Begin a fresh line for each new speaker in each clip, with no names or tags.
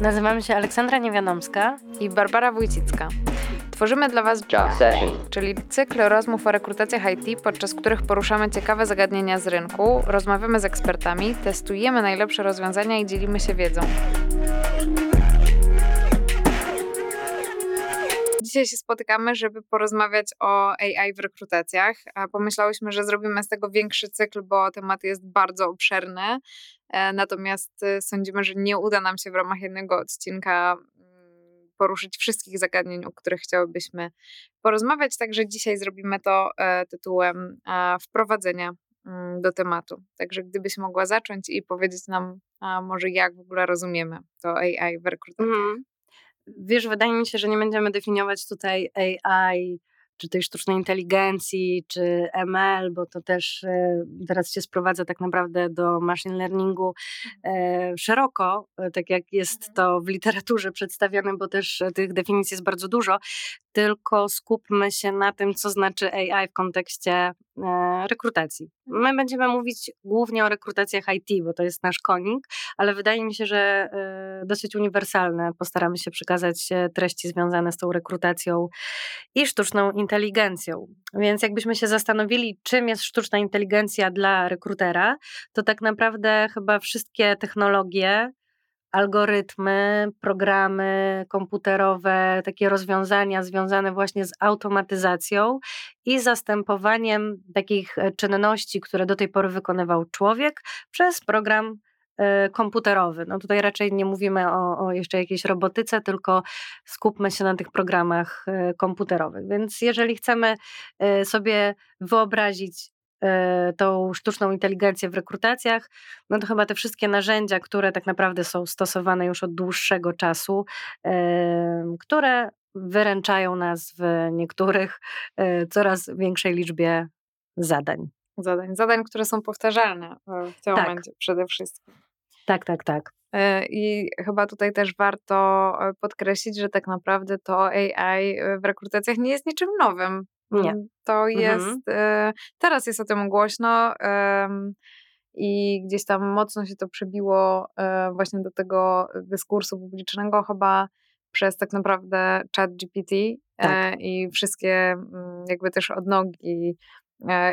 Nazywamy się Aleksandra Niewiadomska
i Barbara Wójcicka. Tworzymy dla Was Job Session, czyli cykl rozmów o rekrutacjach IT, podczas których poruszamy ciekawe zagadnienia z rynku, rozmawiamy z ekspertami, testujemy najlepsze rozwiązania i dzielimy się wiedzą. Dzisiaj się spotykamy, żeby porozmawiać o AI w rekrutacjach. Pomyślałyśmy, że zrobimy z tego większy cykl, bo temat jest bardzo obszerny. E, natomiast e, sądzimy, że nie uda nam się w ramach jednego odcinka mm, poruszyć wszystkich zagadnień, o których chciałybyśmy porozmawiać. Także dzisiaj zrobimy to e, tytułem wprowadzenia mm, do tematu. Także gdybyś mogła zacząć i powiedzieć nam może jak w ogóle rozumiemy to AI w rekrutacjach. Mhm.
Wiesz, wydaje mi się, że nie będziemy definiować tutaj AI czy tej sztucznej inteligencji, czy ML, bo to też e, teraz się sprowadza tak naprawdę do machine learningu mhm. e, szeroko, e, tak jak jest mhm. to w literaturze przedstawiane, bo też tych definicji jest bardzo dużo, tylko skupmy się na tym, co znaczy AI w kontekście rekrutacji. My będziemy mówić głównie o rekrutacjach IT, bo to jest nasz konik, ale wydaje mi się, że dosyć uniwersalne. Postaramy się przekazać treści związane z tą rekrutacją i sztuczną inteligencją. Więc jakbyśmy się zastanowili, czym jest sztuczna inteligencja dla rekrutera, to tak naprawdę chyba wszystkie technologie, algorytmy, programy komputerowe, takie rozwiązania związane właśnie z automatyzacją i zastępowaniem takich e, czynności, które do tej pory wykonywał człowiek, przez program e, komputerowy. No tutaj raczej nie mówimy o, o, jeszcze jakiejś robotyce, tylko skupmy się na tych programach e, komputerowych. Więc jeżeli chcemy sobie wyobrazić tą sztuczną inteligencję w rekrutacjach, no to chyba te wszystkie narzędzia, które tak naprawdę są stosowane już od dłuższego czasu, które wyręczają nas w niektórych e, coraz większej liczbie zadań.
Zadań, zadań, które są powtarzalne w tym tak. momencie przede wszystkim.
Tak, tak, tak.
E, I chyba tutaj też warto podkreślić, że tak naprawdę to AI w rekrutacjach nie jest niczym nowym.
Nie. Mm,
to mhm. jest, mhm. teraz jest o tym głośno i gdzieś tam mocno się to przebiło e, właśnie do tego dyskursu publicznego chyba przez tak naprawdę chat GPT e, tak. i wszystkie mm, jakby też odnogi E,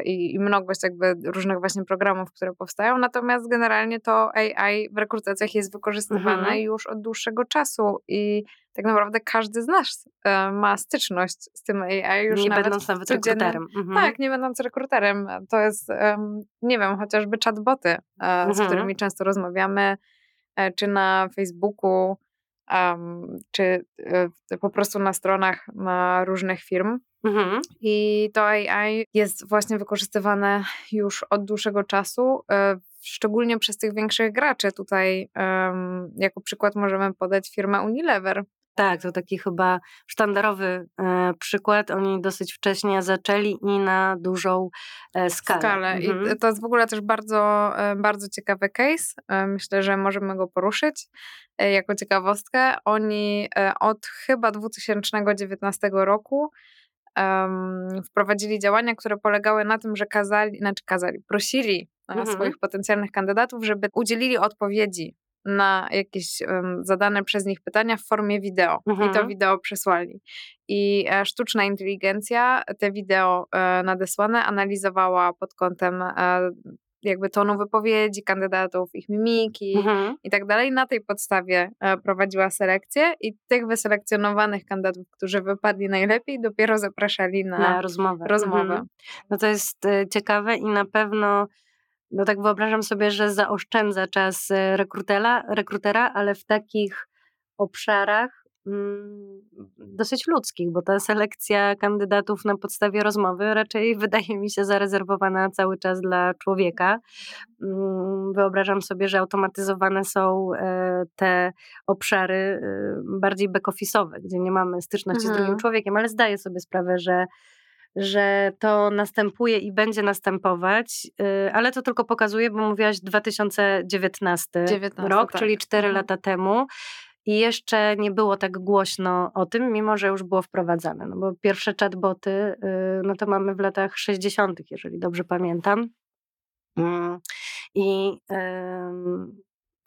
i, i mnogość jakby różnych właśnie programów, które powstają. Natomiast generalnie to AI w rekrutacjach jest wykorzystywane mhm. już od dłuższego czasu i tak naprawdę każdy z nas e, ma styczność z tym AI już
nie nawet będąc nawet rekruterem.
Mhm. Tak, nie będąc rekruterem. To jest, nie wiem, chociażby chatboty, e, mhm. z którymi często rozmawiamy, czy na Facebooku, czy po prostu na stronach na różnych firm. Mhm. I to AI jest właśnie wykorzystywane już od dłuższego czasu, e, szczególnie przez tych większych graczy. Tutaj um, jako przykład możemy podać firmę Unilever.
Tak, to taki chyba sztandarowy e, przykład. Oni dosyć wcześnie zaczęli i na dużą e, skalę.
skalę. Mhm. I to jest w ogóle też bardzo, e, bardzo ciekawy case. E, myślę, że możemy go poruszyć e, jako ciekawostkę. Oni od chyba 2019 roku um, wprowadzili działania, które polegały na tym, że kazali, znaczy kazali, prosili mhm. swoich potencjalnych kandydatów, żeby udzielili odpowiedzi na jakieś um, zadane przez nich pytania w formie wideo mhm. i to mhm. wideo przesłali. I e, sztuczna inteligencja te wideo e, nadesłane analizowała pod kątem e, jakby tonu wypowiedzi kandydatów, ich mimiki mhm. i tak dalej. Na tej podstawie e, prowadziła selekcję i tych wyselekcjonowanych kandydatów, którzy wypadli najlepiej, dopiero zapraszali na,
na rozmowę.
rozmowę. Mhm.
No to jest e, ciekawe i na pewno no tak wyobrażam sobie, że zaoszczędza czas e, rekrutera, rekrutera ale w takich obszarach, dosyć ludzkich, bo ta selekcja kandydatów na podstawie rozmowy raczej wydaje mi się zarezerwowana cały czas dla człowieka. Mm, wyobrażam sobie, że automatyzowane są e, te obszary e, bardziej back-office'owe, gdzie nie mamy styczności mhm. z drugim mhm. człowiekiem, ale zdaję sobie sprawę, że że to następuje i będzie następować, e, ale to tylko pokazuje, bo mówiłaś 2019 19, rok, tak. czyli 4 mhm. lata temu. I jeszcze nie było tak głośno o tym, mimo że już było wprowadzane. No bo pierwsze chatboty, y, no to mamy w latach 60., jeżeli dobrze pamiętam. Mm, I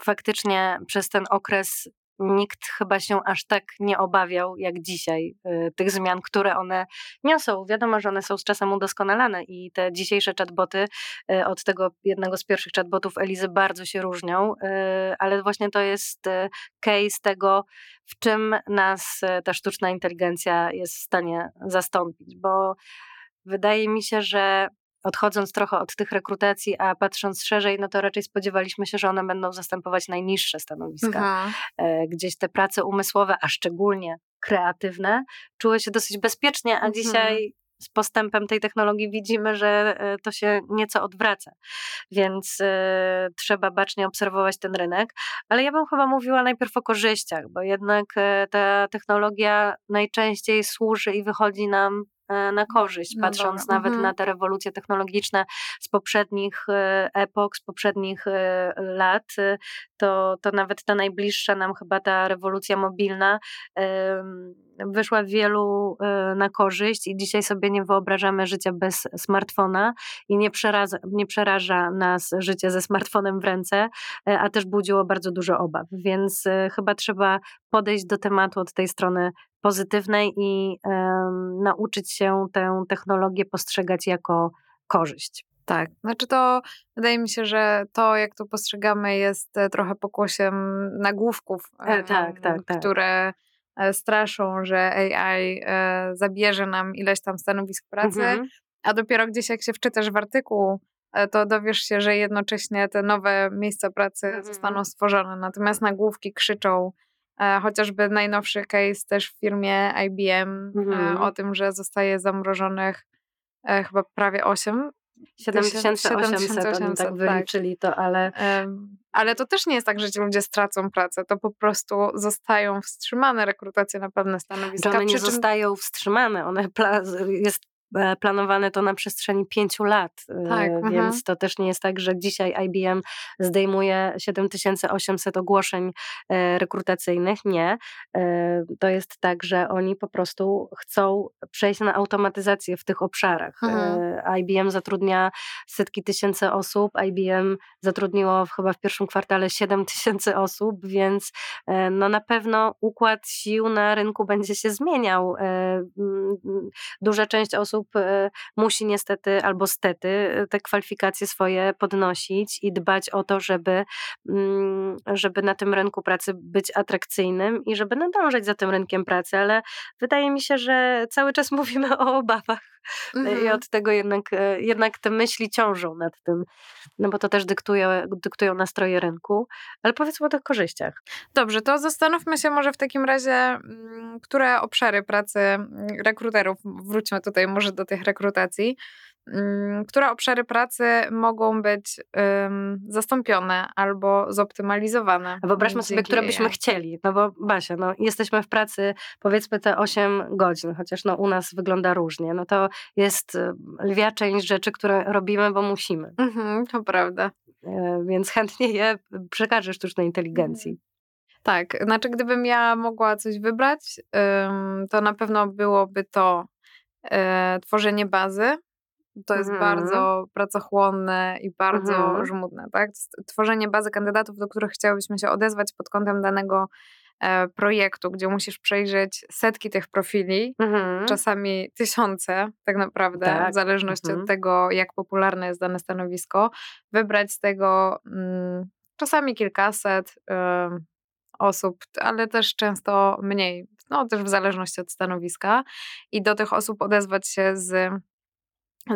faktycznie przez ten okres nikt chyba się aż tak nie obawiał jak dzisiaj y, tych zmian, które one niosą. Wiadomo, że one są z czasem udoskonalane i te dzisiejsze chatboty y, od tego jednego z pierwszych chatbotów Elizy bardzo się różnią, y, ale właśnie to jest case tego, w czym nas ta sztuczna inteligencja jest w stanie zastąpić, bo wydaje mi się, że odchodząc trochę od tych rekrutacji, a patrząc szerzej, no to raczej spodziewaliśmy się, że one będą zastępować najniższe stanowiska. Mhm. E, gdzieś te prace umysłowe, a szczególnie kreatywne, czuły się dosyć bezpiecznie, a mhm. dzisiaj z postępem tej technologii widzimy, że e, to się nieco odwraca. Więc y, trzeba bacznie obserwować ten rynek. Ale ja bym chyba mówiła najpierw o korzyściach, bo jednak y, ta technologia najczęściej służy i wychodzi nam E, na korzyść, no patrząc no nawet mhm. na te rewolucje technologiczne z poprzednich e, epok, z poprzednich e, lat, to, to nawet ta najbliższa nam chyba ta rewolucja mobilna wyszła wielu na korzyść i dzisiaj sobie nie wyobrażamy życia bez smartfona i nie przeraża, nie przeraża nas życie ze smartfonem w ręce, a też budziło bardzo dużo obaw, więc chyba trzeba podejść do tematu od tej strony pozytywnej i um, nauczyć się tę technologię postrzegać jako korzyść.
Tak, znaczy to wydaje mi się, że to, jak to postrzegamy, jest e, trochę pokłosiem nagłówków,
e, tak, tak,
tak. które e, straszą, że AI e, zabierze nam ileś tam stanowisk pracy, mhm. a dopiero gdzieś jak się wczytasz w artykuł, e, to dowiesz się, że jednocześnie te nowe miejsca pracy mhm. zostaną stworzone. Natomiast nagłówki krzyczą E, chociażby najnowszy case też w firmie IBM e, mhm. o tym, że zostaje zamrożonych e, chyba prawie 8
7800, oni tak wyliczyli tak. to, ale...
ale to też nie jest tak, że ci ludzie stracą pracę, to po prostu zostają wstrzymane rekrutacje na pewne stanowiska.
One nie zostają wstrzymane, one jest E, planowane to na przestrzeni pięciu lat, e, tak, więc aha. to też nie jest tak, że dzisiaj IBM zdejmuje 7800 ogłoszeń e, rekrutacyjnych. Nie. To jest tak, że oni po prostu chcą przejść na automatyzację w tych obszarach. Mhm. IBM zatrudnia setki tysięcy osób, IBM zatrudniło chyba w pierwszym kwartale 7 tysięcy osób, więc no na pewno układ sił na rynku będzie się zmieniał. Duża część osób osób e, musi niestety albo stety e, te kwalifikacje swoje podnosić i dbać o to, żeby, mm, żeby na tym rynku pracy być atrakcyjnym i żeby nadążać za tym rynkiem pracy, ale wydaje mi się, że cały czas mówimy o obawach mhm. i od tego jednak, e, jednak te myśli ciążą nad tym, no bo to też dyktuje, dyktują nastroje rynku, ale powiedzmy o tych korzyściach.
Dobrze, to zastanówmy się może w takim razie, mm, które obszary pracy mm, rekruterów, wróćmy tutaj może do tych rekrutacji, które obszary pracy mogą być um, zastąpione albo zoptymalizowane.
Wyobraźmy sobie, które byśmy chcieli. No bo Basia, no, jesteśmy w pracy powiedzmy te 8 godzin, chociaż no, u nas wygląda różnie. No to jest y, lwia część rzeczy, które robimy, bo musimy.
Mhm, to prawda.
E, więc chętnie je przekażę sztucznej inteligencji. Mhm.
Tak, znaczy gdybym ja mogła coś wybrać, to na pewno byłoby to e, tworzenie bazy. To jest mhm. bardzo pracochłonne i bardzo mhm. żmudne, tak? Tworzenie bazy kandydatów, do których chciałybyśmy się odezwać pod kątem danego e, projektu, gdzie musisz przejrzeć setki tych profili, mhm. czasami tysiące tak naprawdę, tak. w zależności od mhm. tego, jak popularne jest dane stanowisko, wybrać z tego mm, czasami kilkaset y, osób, ale też często mniej no też w zależności od stanowiska i do tych osób odezwać się z,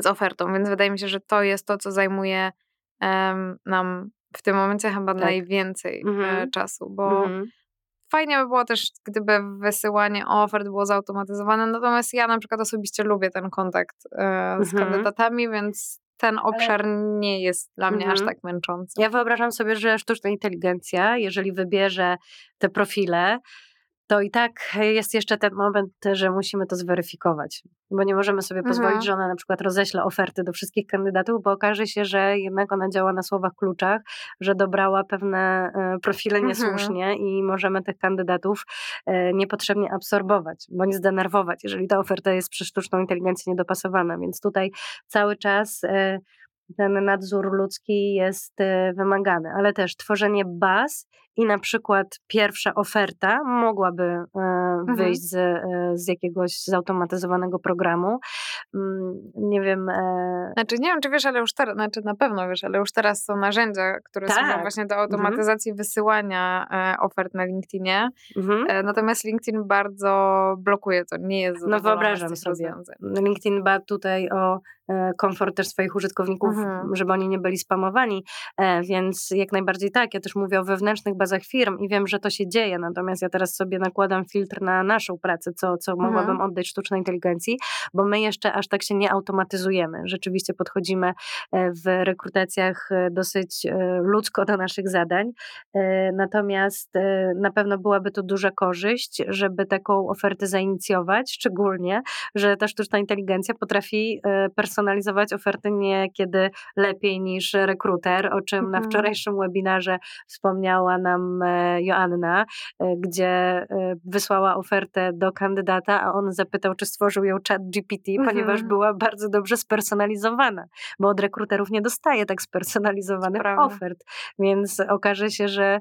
z ofertą, więc wydaje mi się, że to jest to, co zajmuje nam w tym momencie chyba tak. najwięcej mhm. czasu, bo mhm. fajnie by było też, gdyby wysyłanie ofert było zautomatyzowane, natomiast ja na przykład osobiście lubię ten kontakt e, z mhm. kandydatami, więc ten obszar nie jest dla mnie aż tak męczący.
Ja wyobrażam sobie, że sztuczna inteligencja, jeżeli wybierze te profile, to i tak jest jeszcze ten moment, że musimy to zweryfikować, bo nie możemy sobie pozwolić, mhm. że ona na przykład roześle oferty do wszystkich kandydatów, bo okaże się, że jednak ona działa na słowach kluczach, że dobrała pewne e, profile mhm. niesłusznie i możemy tych kandydatów e, niepotrzebnie absorbować, bądź zdenerwować, jeżeli ta oferta jest przez sztuczną inteligencję niedopasowana, więc tutaj cały czas e, ten nadzór ludzki jest wymagany, ale też tworzenie baz i na przykład pierwsza oferta mogłaby e, mhm. wyjść z, e, z jakiegoś zautomatyzowanego programu. Mm, nie wiem. E,
znaczy, nie wiem, czy wiesz, ale już teraz, znaczy na pewno wiesz, ale już teraz są narzędzia, które tak. są właśnie do mhm. automatyzacji mhm. wysyłania ofert na LinkedInie. Mhm. Natomiast LinkedIn bardzo blokuje to, nie jest
No wyobrażam sobie. LinkedIn dba tutaj o komfort też swoich użytkowników, mhm. żeby oni nie byli spamowani, więc jak najbardziej tak. Ja też mówię o wewnętrznych bazach bazach firm i wiem, że to się dzieje, natomiast ja teraz sobie nakładam filtr na naszą pracę, co, co mhm. mogłabym oddać sztucznej inteligencji, bo my jeszcze aż tak się nie automatyzujemy. Rzeczywiście podchodzimy e, w rekrutacjach e, dosyć e, ludzko do naszych zadań, natomiast na pewno byłaby to duża korzyść, żeby taką ofertę zainicjować, szczególnie, że ta sztuczna inteligencja potrafi personalizować oferty niekiedy lepiej niż rekruter, o czym na mhm. wczorajszym webinarze wspomniała nam e, Joanna, e, gdzie e, wysłała ofertę do kandydata, a on zapytał, czy stworzył ją chat GPT, mhm. ponieważ była bardzo dobrze spersonalizowana, bo od rekruterów nie dostaje tak spersonalizowanych ofert, więc okaże się, że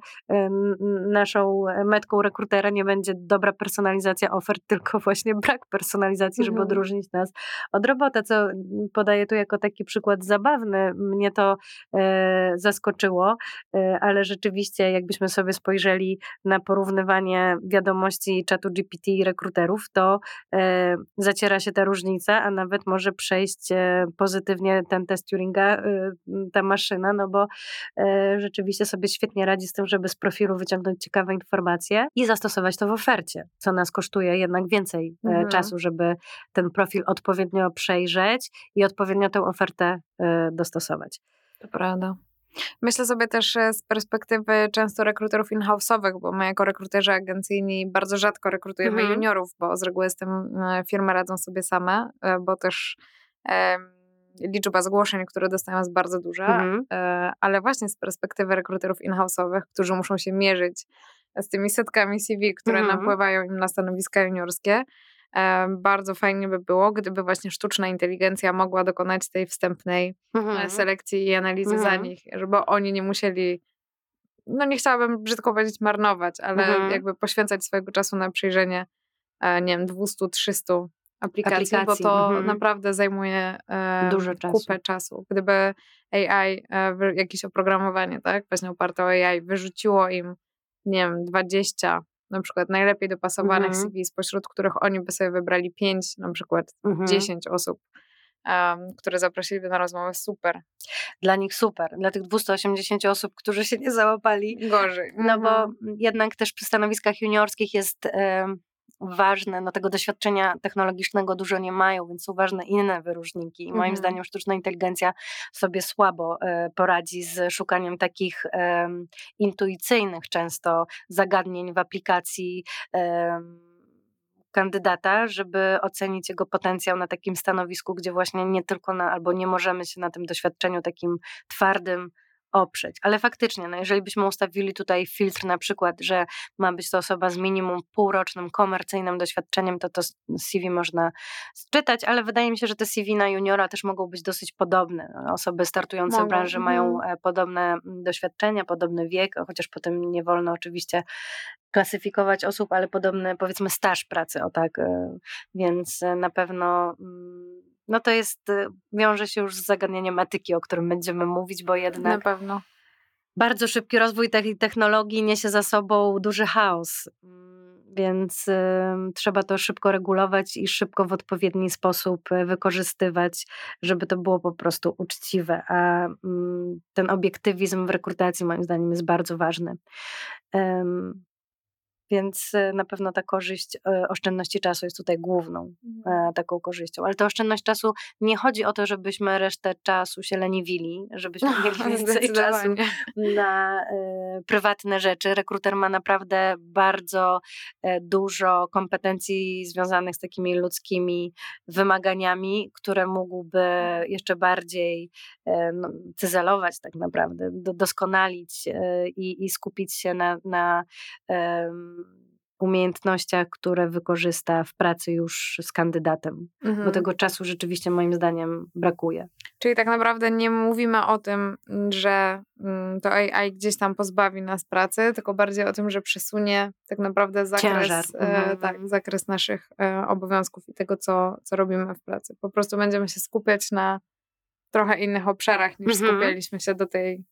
naszą metką rekrutera nie będzie dobra personalizacja ofert, tylko właśnie brak personalizacji, żeby mhm. odróżnić nas od robota, co podaję tu jako taki przykład zabawny. Mnie to e, zaskoczyło, e, ale rzeczywiście jakbyśmy gdybyśmy sobie spojrzeli na porównywanie wiadomości czatu GPT i rekruterów, to e, zaciera się ta różnica, a nawet może przejść e, pozytywnie ten test Turinga, e, ta maszyna, no bo rzeczywiście sobie świetnie radzi z tym, żeby z profilu wyciągnąć ciekawe informacje i zastosować to w ofercie, co nas kosztuje jednak więcej mhm. czasu, żeby ten profil odpowiednio przejrzeć i odpowiednio tę ofertę dostosować.
To prawda. Myślę sobie też e, z perspektywy często rekruterów in-house'owych, bo my jako rekruterzy agencyjni bardzo rzadko rekrutujemy mhm. juniorów, bo z reguły z tym e, firmy radzą sobie same, e, bo też liczba zgłoszeń, które dostają jest bardzo duża, mhm. ale właśnie z perspektywy rekruterów in-house'owych, którzy muszą się mierzyć z tymi setkami CV, które mhm. napływają im na stanowiska juniorskie, bardzo fajnie by było, gdyby właśnie sztuczna inteligencja mogła dokonać tej wstępnej e, mhm. selekcji i analizy mhm. za nich, żeby oni nie musieli, no nie chciałabym brzydko powiedzieć marnować, ale mhm. jakby poświęcać swojego czasu na przyjrzenie, e, nie wiem, 200-300 aplikacji, aplikacji, bo to mhm. naprawdę zajmuje e, dużo czasu. kupę czasu. Gdyby AI, e, jakieś oprogramowanie, tak, właśnie oparte o AI, wyrzuciło im, nie wiem, 20 na przykład najlepiej dopasowanych mhm. CV, spośród których oni by sobie wybrali pięć, na przykład mhm. 10 osób, um, które zaprosiliby na rozmowę, super.
Dla nich super. Dla tych 280 osób, którzy się nie załapali.
Gorzej.
No mhm. bo jednak też przy stanowiskach juniorskich jest ważne, no tego doświadczenia technologicznego dużo nie mają, więc są ważne inne wyróżniki. I moim mhm. zdaniem sztuczna inteligencja sobie słabo e, poradzi z szukaniem takich intuicyjnych często zagadnień w aplikacji. Kandydata, żeby ocenić jego potencjał na takim stanowisku, gdzie właśnie nie tylko na, albo nie możemy się na tym doświadczeniu takim twardym oprzeć. Ale faktycznie, no jeżeli byśmy ustawili tutaj filtr na przykład, że ma być to osoba z minimum półrocznym, komercyjnym doświadczeniem, to to CV można czytać, ale wydaje mi się, że te CV na juniora też mogą być dosyć podobne. Osoby startujące w branży mają mhm. e, podobne doświadczenia, podobny wiek, chociaż potem nie wolno oczywiście klasyfikować osób, ale podobny powiedzmy staż pracy, o tak, e, więc e, na pewno mm, no to jest, y, wiąże się już z zagadnieniem etyki, o którym będziemy mówić, bo jednak
Na pewno.
bardzo szybki rozwój tej technologii niesie za sobą duży chaos, mm, więc y, trzeba to szybko regulować i szybko w odpowiedni sposób y, wykorzystywać, żeby to było po prostu uczciwe, a y, ten obiektywizm w rekrutacji moim zdaniem jest bardzo ważny. Więc e, na pewno ta korzyść e, oszczędności czasu jest tutaj główną mhm. E, taką korzyścią. Ale ta oszczędność czasu nie chodzi o to, żebyśmy resztę czasu się leniwili, żebyśmy mieli więcej czasu na y, prywatne rzeczy. Rekruter ma naprawdę bardzo dużo kompetencji związanych z takimi ludzkimi wymaganiami, które mógłby mhm. jeszcze bardziej y, no, cyzelować tak naprawdę, do, doskonalić y, i, i skupić się na, na umiejętnościach, które wykorzysta w pracy już z kandydatem, mhm. bo tego czasu rzeczywiście moim zdaniem brakuje.
Czyli tak naprawdę nie mówimy o tym, że mm, to AI gdzieś tam pozbawi nas pracy, tylko bardziej o tym, że przesunie tak naprawdę zakres, e, mhm. tak, zakres naszych e, obowiązków i tego, co, co robimy w pracy. Po prostu będziemy się skupiać na trochę innych obszarach niż mhm. skupialiśmy się do tej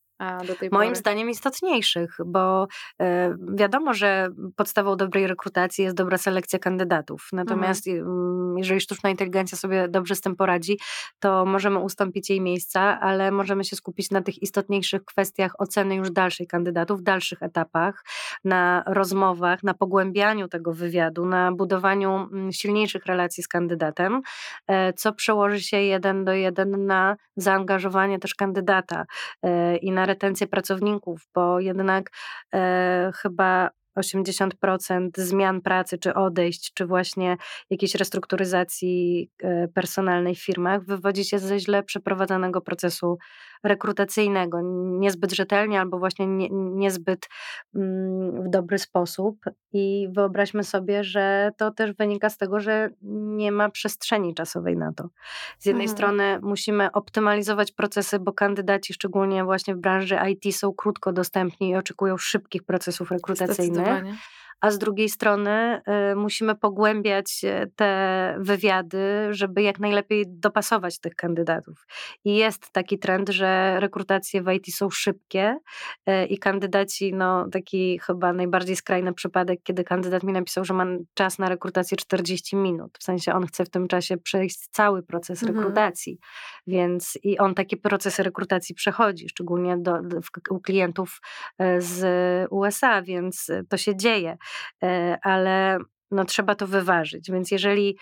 Moim pory? zdaniem istotniejszych, bo e, wiadomo, że podstawą dobrej rekrutacji jest dobra selekcja kandydatów. Natomiast mhm. jeżeli sztuczna inteligencja sobie dobrze z tym poradzi, to możemy ustąpić jej miejsca, ale możemy się skupić na tych istotniejszych kwestiach oceny już dalszej kandydatów, w dalszych etapach, na rozmowach, na pogłębianiu tego wywiadu, na budowaniu silniejszych relacji z kandydatem, e, co przełoży się jeden do jeden na zaangażowanie też kandydata e, i na retencję pracowników, bo jednak e, chyba 80% zmian pracy, czy odejść, czy właśnie jakiejś restrukturyzacji e, personalnej w firmach wywodzi się ze źle przeprowadzonego procesu rekrutacyjnego, niezbyt rzetelnie albo właśnie nie, niezbyt mm, w dobry sposób. I wyobraźmy sobie, że to też wynika z tego, że nie ma przestrzeni czasowej na to. Z jednej mhm. strony musimy optymalizować procesy, bo kandydaci, szczególnie właśnie w branży IT, są krótko dostępni i oczekują szybkich procesów rekrutacyjnych образование. A z drugiej strony y, musimy pogłębiać e, te wywiady, żeby jak najlepiej dopasować tych kandydatów. I jest taki trend, że rekrutacje w IT są szybkie y, i kandydaci, no taki chyba najbardziej skrajny przypadek, kiedy kandydat mi napisał, że ma czas na rekrutację 40 minut. W sensie on chce w tym czasie przejść cały proces mhm. rekrutacji. Więc i on takie procesy rekrutacji przechodzi, szczególnie do, do, u klientów z USA, więc to się dzieje. E, ale no, trzeba to wyważyć. Więc jeżeli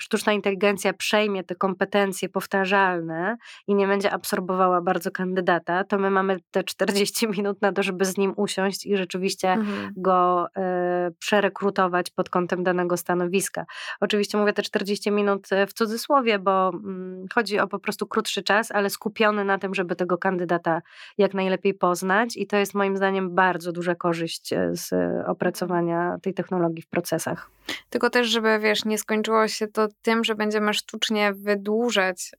sztuczna inteligencja przejmie te kompetencje powtarzalne i nie będzie absorbowała bardzo kandydata, to my mamy te 40 minut na to, żeby z nim usiąść i rzeczywiście mhm. go e, przerekrutować pod kątem danego stanowiska. Oczywiście mówię te 40 minut e, w cudzysłowie, bo mm, chodzi o po prostu krótszy czas, ale skupiony na tym, żeby tego kandydata jak najlepiej poznać i to jest moim zdaniem bardzo duża korzyść e, z opracowania tej technologii w procesach.
Tylko też, żeby wiesz, nie skończyło się to tym, że będziemy sztucznie wydłużać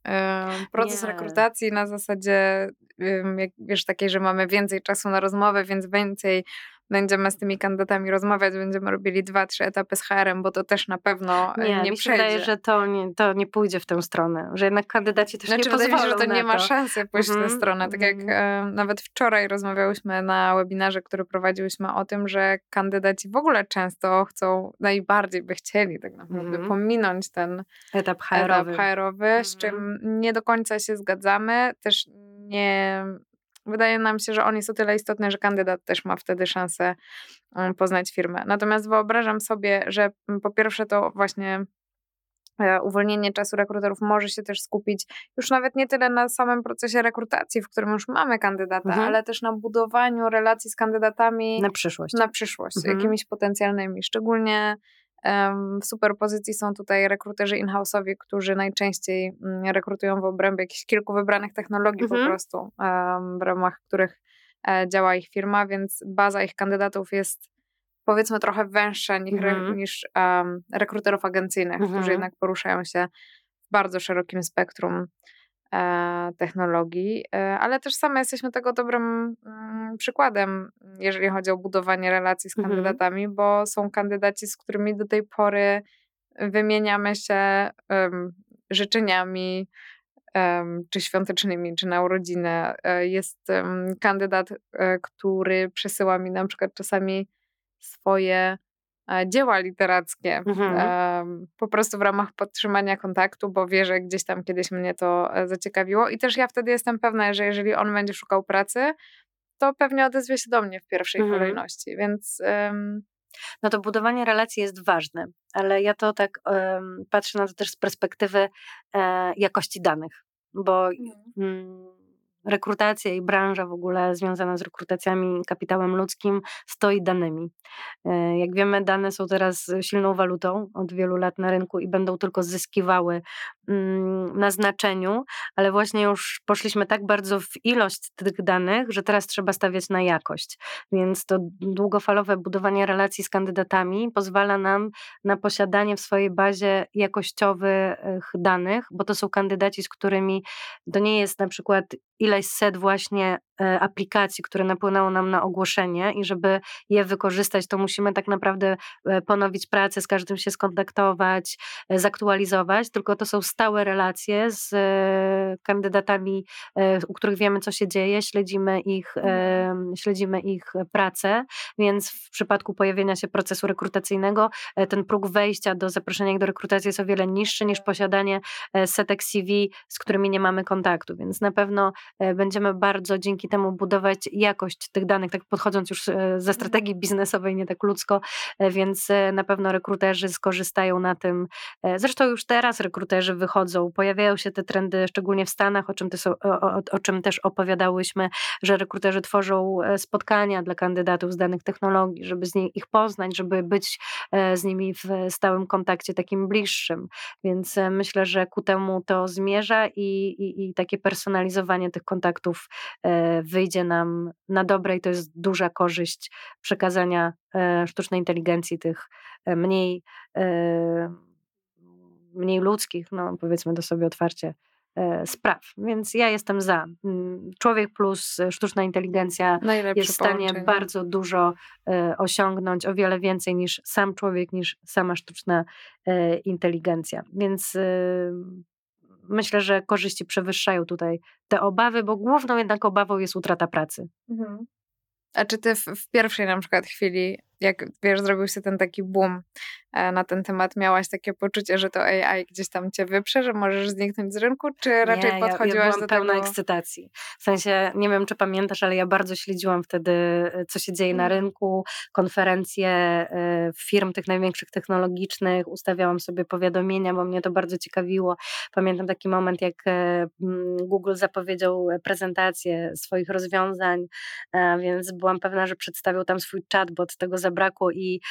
y, proces nie. rekrutacji na zasadzie, y, jak, wiesz, takiej, że mamy więcej czasu na rozmowę, więc więcej będziemy z tymi kandydatami rozmawiać, będziemy robili dwa, trzy etapy z HR-em, bo to też na pewno e, nie, nie mi się
wydaje, że to nie, to nie pójdzie w tę stronę, że jednak kandydaci też znaczy, nie pozwolą się,
że to nie
to.
ma szansy pójść mm -hmm. w tę mhm, stronę. Tak jak e, nawet wczoraj rozmawiałyśmy na webinarze, który prowadziłyśmy o tym, że kandydaci w ogóle często chcą, najbardziej by chcieli tak naprawdę mm -hmm. pominąć ten
etap HR-owy,
HR-owy mm -hmm. z czym mhm. nie do końca się zgadzamy. Też nie wydaje nam się, że on jest o tyle istotny, że kandydat też ma wtedy szansę mm, poznać firmę. Natomiast wyobrażam sobie, że mm, po pierwsze to właśnie e, uwolnienie czasu rekruterów może się też skupić już nawet nie tyle na samym procesie rekrutacji, w którym już mamy kandydata, mhm. ale też na budowaniu relacji z kandydatami
na przyszłość,
na przyszłość mhm. jakimiś potencjalnymi, szczególnie w super pozycji są tutaj rekruterzy in-house'owi, którzy najczęściej mm, rekrutują w obrębie jakichś kilku wybranych technologii mhm. po prostu, w ramach których e, działa ich firma, więc baza ich kandydatów jest powiedzmy trochę węższa niż, mhm. niż um, rekruterów agencyjnych, mhm. którzy jednak poruszają się w bardzo szerokim spektrum technologii, e, ale też same jesteśmy tego dobrym mm, przykładem, jeżeli chodzi o budowanie relacji z mhm. kandydatami, mhm. bo są kandydaci, z którymi do tej pory wymieniamy się um, życzeniami, czy świątecznymi, czy na urodziny. E, jest kandydat, który przesyła mi na przykład czasami swoje E, dzieła literackie mhm. po prostu w ramach podtrzymania kontaktu, bo wie, że gdzieś tam kiedyś mnie to e, zaciekawiło i też ja wtedy jestem pewna, że jeżeli on będzie szukał pracy, to pewnie odezwie się do mnie w pierwszej mhm. kolejności, więc... Um...
No to budowanie relacji jest ważne, ale ja to tak um, patrzę na to też z perspektywy e, jakości danych, bo mhm. mm, rekrutacja i branża w ogóle związana z rekrutacjami kapitałem ludzkim stoi danymi. E, jak wiemy, dane są teraz silną walutą od wielu lat na rynku i będą tylko zyskiwały mm, na znaczeniu, ale właśnie już poszliśmy tak bardzo w ilość tych danych, że teraz trzeba stawiać na jakość. Więc to długofalowe budowanie relacji z kandydatami pozwala nam na posiadanie w swojej bazie jakościowych danych, bo to są kandydaci, z którymi to nie jest na przykład ileś set właśnie e, aplikacji, które napłynęło nam na ogłoszenie i żeby je wykorzystać, to musimy tak naprawdę e, ponowić pracę, z każdym się skontaktować, e, zaktualizować, tylko to są stałe relacje z kandydatami, u których wiemy, co się dzieje, śledzimy ich, mhm. śledzimy ich pracę, więc w przypadku pojawienia się procesu rekrutacyjnego ten próg wejścia do zaproszenia do rekrutacji jest o wiele niższy niż posiadanie setek CV, z którymi nie mamy kontaktu, więc na pewno będziemy bardzo dzięki temu budować jakość tych danych, tak podchodząc już e, ze strategii biznesowej, nie tak ludzko, e, więc na pewno rekruterzy skorzystają na tym. Zresztą już teraz rekruterzy wychodzą, pojawiają się te trendy, szczególnie w Stanach, o czym, są, o, o czym też opowiadałyśmy, że rekruterzy tworzą spotkania dla kandydatów z danych technologii, żeby z nich ich poznać, żeby być z nimi w stałym kontakcie takim bliższym. Więc myślę, że ku temu to zmierza i, i, i takie personalizowanie tych kontaktów e, wyjdzie nam na dobre i to jest duża korzyść przekazania e, sztucznej inteligencji tych e, mniej, mniej ludzkich, no powiedzmy to sobie otwarcie, spraw. Więc ja jestem za. Mm, człowiek plus sztuczna inteligencja
Najlepsze
jest w stanie połączenie. bardzo dużo osiągnąć, o wiele więcej niż sam człowiek, niż sama sztuczna inteligencja. Więc myślę, że korzyści przewyższają tutaj te obawy, bo główną jednak obawą jest utrata pracy. Mhm.
A czy ty w, w, pierwszej na przykład chwili, jak wiesz, zrobił się ten taki boom na ten temat, miałaś takie poczucie, że to AI gdzieś tam cię wyprze, że możesz zniknąć z rynku, czy raczej
nie,
podchodziłaś
ja, ja byłam
do
pełna
tego?
ekscytacji. W sensie, nie wiem czy pamiętasz, ale ja bardzo śledziłam wtedy, e, co się dzieje na mhm. rynku, konferencje e, firm tych największych technologicznych, ustawiałam sobie powiadomienia, bo mnie to bardzo ciekawiło. Pamiętam taki moment, jak Google zapowiedział prezentację swoich rozwiązań, więc byłam pewna, że przedstawił tam swój chatbot, tego zabrakło i,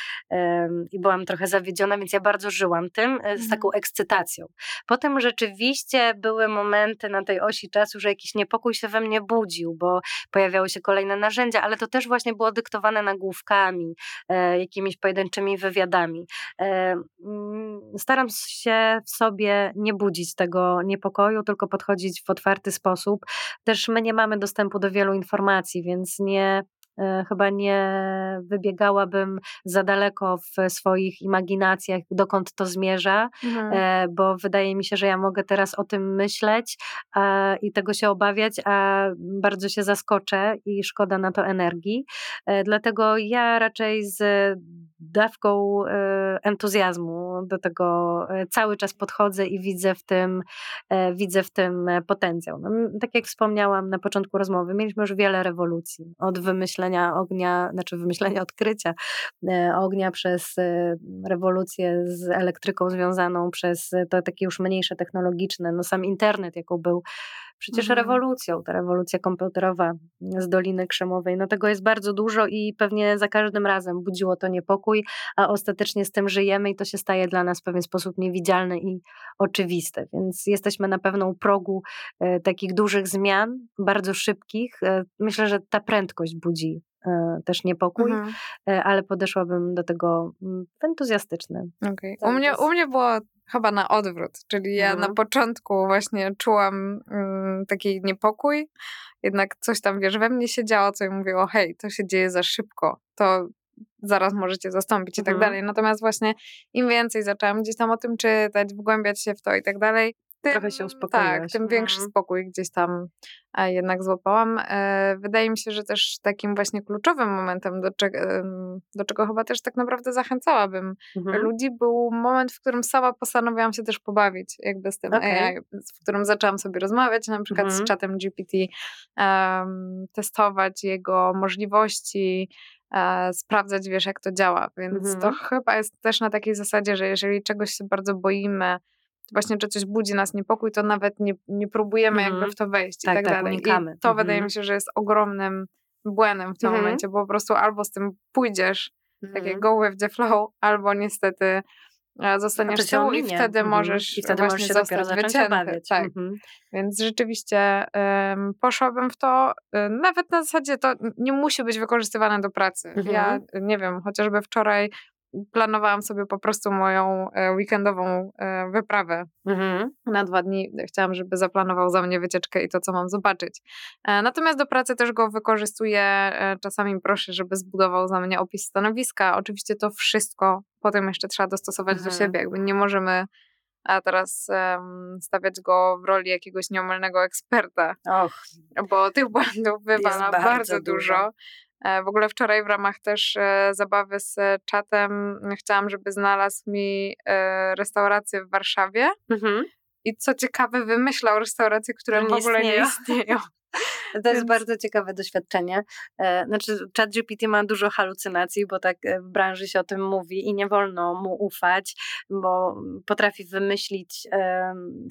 i byłam trochę zawiedziona, więc ja bardzo żyłam tym e, z taką mhm. ekscytacją. Potem rzeczywiście były momenty na tej osi czasu, że jakiś niepokój się we mnie budził, bo pojawiały się kolejne narzędzia, ale to też właśnie było dyktowane nagłówkami, e, jakimiś pojedynczymi wywiadami. E, mm, staram się w sobie nie budzić tego niepokoju, tylko podchodzić w otwarty sposób. Też my nie mamy dostępu do wielu informacji, więc nie chyba nie wybiegałabym za daleko w swoich imaginacjach, dokąd to zmierza, mhm. E, bo wydaje mi się, że ja mogę teraz o tym myśleć i tego się obawiać, a bardzo się zaskoczę i szkoda na to energii. E, dlatego ja raczej z dawką entuzjazmu do tego cały czas podchodzę i widzę w tym, widzę w tym potencjał. No, tak jak wspomniałam na początku rozmowy, mieliśmy już wiele rewolucji od wymyślenia ognia, znaczy wymyślenia odkrycia e, ognia przez e, rewolucję z elektryką związaną przez to takie już mniejsze technologiczne, no sam internet, jaką był przecież mhm. rewolucją, ta rewolucja komputerowa z Doliny Krzemowej. No tego jest bardzo dużo i pewnie za każdym razem budziło to niepokój, a ostatecznie z tym żyjemy i to się staje dla nas w pewien sposób niewidzialne i oczywiste. Więc jesteśmy na pewno u progu e, takich dużych zmian, bardzo szybkich. E, myślę, że ta prędkość budzi e, też niepokój, mhm. E, ale podeszłabym do tego mm, entuzjastycznie.
Okay. U, mnie, u mnie było chyba na odwrót, czyli ja mhm. na początku właśnie czułam mm, taki niepokój, jednak coś tam, wiesz, we mnie się działo, co mi mówiło, hej, to się dzieje za szybko, to zaraz możecie zastąpić i tak mhm. dalej. Natomiast właśnie im więcej zaczęłam gdzieś tam o tym czytać, wgłębiać się w to i tak dalej,
tym, Trochę się uspokoiłaś.
Tak, tym większy mhm. spokój gdzieś tam e, jednak złapałam. E, wydaje mi się, że też takim właśnie kluczowym momentem, do, czego, do czego chyba też tak naprawdę zachęcałabym mhm. ludzi, był moment, w którym sama postanowiłam się też pobawić jakby z tym okay. AI, w którym zaczęłam sobie rozmawiać na przykład mhm. z czatem GPT, um, testować jego możliwości, e, sprawdzać, wiesz, jak to działa. Więc to mhm. chyba jest też na takiej zasadzie, że jeżeli czegoś się bardzo boimy, właśnie czy coś budzi nas niepokój, to nawet nie, nie próbujemy mhm. jakby w to wejść
tak,
i tak,
tak
dalej.
Unikamy.
I to wydaje mhm. mi się, że jest ogromnym błędem w tym mhm. momencie, bo po prostu albo z tym pójdziesz, takie mhm. go with the flow, albo niestety zostaniesz tyłu i wtedy mhm. możesz
I wtedy możesz się zacząć obawiać.
Tak. Mhm. Więc rzeczywiście um, poszłabym w to, um, nawet na zasadzie to nie musi być wykorzystywane do pracy. Mhm. Ja nie wiem, chociażby wczoraj planowałam sobie po prostu moją e, weekendową e, wyprawę mhm. na dwa dni. Chciałam, żeby zaplanował za mnie wycieczkę i to, co mam zobaczyć. E, natomiast do pracy też go wykorzystuję. Czasami proszę, żeby zbudował za mnie opis stanowiska. Oczywiście to wszystko potem jeszcze trzeba dostosować mhm. do siebie. Jakby nie możemy a teraz um, stawiać go w roli jakiegoś nieomylnego eksperta.
Och,
bo tych błędów wywala bardzo, bardzo dużo. dużo. E, w ogóle wczoraj w ramach też e, zabawy z czatem chciałam, żeby znalazł mi e, restaurację w Warszawie. Mhm. I co ciekawe, wymyślał restauracje, które w ogóle nie istnieją.
To jest bardzo ciekawe doświadczenie. E, znaczy, ChatGPT ma dużo halucynacji, bo tak e, w branży się o tym mówi i nie wolno mu ufać, bo potrafi wymyślić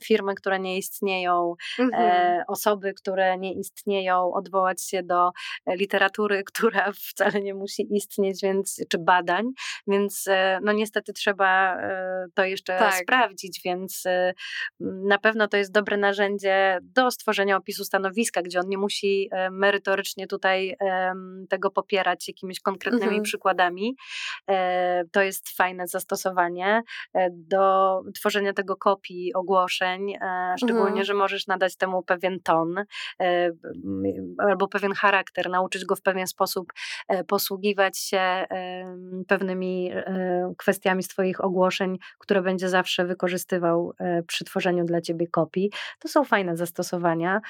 firmy, które nie istnieją, e, mhm. osoby, które nie istnieją, odwołać się do literatury, która wcale nie musi istnieć, więc, czy badań, więc no niestety trzeba to jeszcze tak. sprawdzić, więc na pewno to jest dobre narzędzie do stworzenia opisu stanowiska, gdzie on nie musi e, merytorycznie tutaj tego popierać jakimiś konkretnymi mhm. przykładami. E, to jest fajne zastosowanie e, do tworzenia tego kopii ogłoszeń, szczególnie, mhm. że możesz nadać temu pewien ton albo pewien charakter, nauczyć go w pewien sposób posługiwać się pewnymi kwestiami z Twoich ogłoszeń, które będzie zawsze wykorzystywał przy tworzeniu dla Ciebie kopii. To są fajne zastosowania.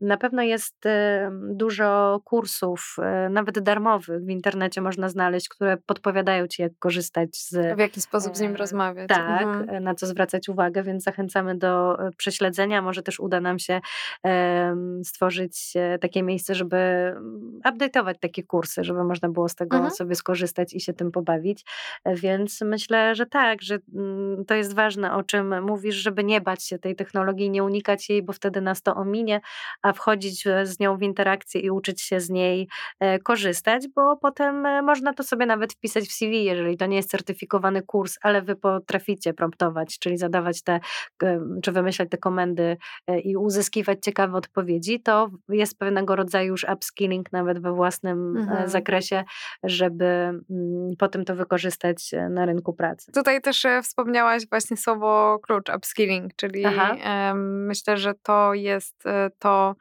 Na pewno jest dużo kursów, e, nawet darmowych w internecie można znaleźć, które podpowiadają ci, jak korzystać z.
W jaki sposób z nim rozmawiać.
Tak, mhm. E, na co zwracać uwagę, więc zachęcamy do e, prześledzenia. Może też uda nam się stworzyć takie miejsce, żeby mm, update'ować takie kursy, żeby można było z tego mhm. sobie skorzystać i się tym pobawić. Więc myślę, że tak, że mm, to jest ważne, o czym mówisz, żeby nie bać się tej technologii, nie unikać jej, bo wtedy nas to ominie, a wchodzić z nią w interakcję i uczyć się z niej e, korzystać, bo potem e, można to sobie nawet wpisać w CV, jeżeli to nie jest certyfikowany kurs, ale wy potraficie promptować, czyli zadawać te, czy wymyślać te komendy e, i uzyskiwać ciekawe odpowiedzi, to jest pewnego rodzaju już upskilling nawet we własnym mhm. zakresie, żeby mm, potem to wykorzystać na rynku pracy.
Tutaj też wspomniałaś właśnie słowo klucz upskilling, czyli Aha. myślę, że to jest to,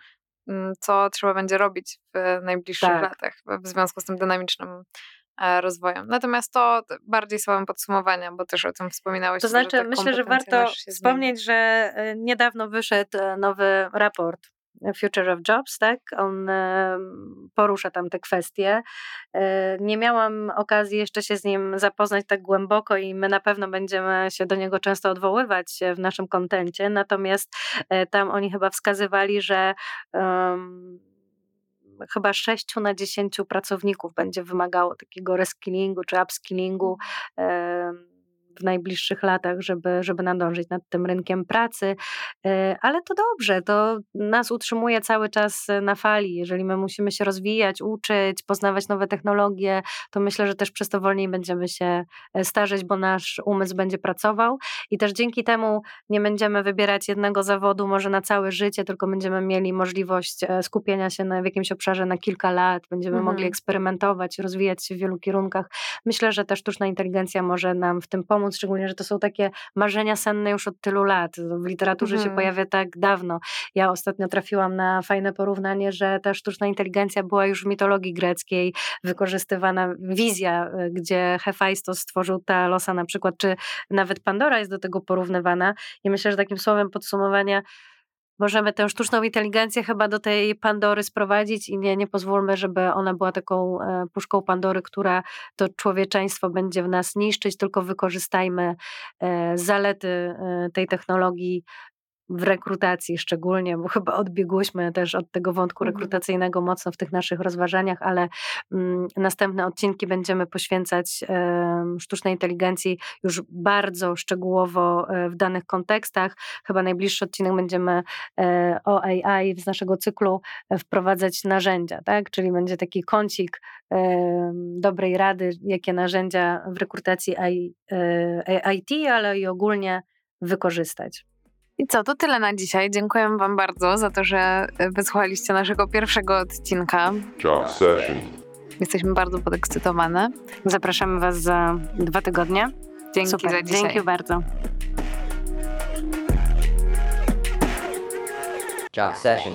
co trzeba będzie robić w najbliższych tak. latach w związku z tym dynamicznym e, rozwojem. Natomiast to bardziej słowem podsumowania, bo też o tym wspominałeś.
To znaczy, myślę, że warto wspomnieć, że e, niedawno wyszedł e, nowy raport Future of Jobs, tak? On porusza tam te kwestie. E, nie miałam okazji jeszcze się z nim zapoznać tak głęboko i my na pewno będziemy się do niego często odwoływać w naszym kontencie, natomiast e, tam oni chyba wskazywali, że um, chyba 6 na 10 pracowników będzie wymagało takiego reskillingu czy upskillingu. Um, w najbliższych latach, żeby, żeby nadążyć nad tym rynkiem pracy, e, ale to dobrze, to nas utrzymuje cały czas na fali. Jeżeli my musimy się rozwijać, uczyć, poznawać nowe technologie, to myślę, że też przez to wolniej będziemy się e, starzeć, bo nasz umysł będzie pracował i też dzięki temu nie będziemy wybierać jednego zawodu może na całe życie, tylko będziemy mieli możliwość e, skupienia się na, w jakimś obszarze na kilka lat, będziemy mhm. mogli eksperymentować, rozwijać się w wielu kierunkach. Myślę, że ta sztuczna inteligencja może nam w tym pomóc pomóc, szczególnie, że to są takie marzenia senne już od tylu lat. W literaturze mhm. się pojawia tak dawno. Ja ostatnio trafiłam na fajne porównanie, że ta sztuczna inteligencja była już w mitologii greckiej wykorzystywana, wizja, y, gdzie Hefajstos stworzył Talosa na przykład, czy nawet Pandora jest do tego porównywana. I myślę, że takim słowem podsumowania możemy tę sztuczną inteligencję chyba do tej Pandory sprowadzić i nie, nie pozwólmy, żeby ona była taką e, puszką Pandory, która to człowieczeństwo będzie w nas niszczyć, tylko wykorzystajmy e, zalety e, tej technologii w rekrutacji szczególnie, bo chyba odbiegłyśmy też od tego wątku
Mhm.
rekrutacyjnego mocno w tych naszych rozważaniach, ale mm, następne odcinki będziemy poświęcać sztucznej inteligencji już bardzo szczegółowo e, w danych kontekstach. Chyba najbliższy odcinek będziemy e, o AI z naszego cyklu e, wprowadzać narzędzia, tak? Czyli będzie taki kącik dobrej rady, jakie narzędzia w rekrutacji IT, ale i ogólnie wykorzystać.
I co, to tyle na dzisiaj. Dziękuję Wam bardzo za to, że e, wysłuchaliście naszego pierwszego odcinka.
Job session.
Jesteśmy bardzo podekscytowane.
Zapraszamy Was za dwa tygodnie.
Dzięki
Super,
za dzisiaj.
dzięki bardzo.
Job session.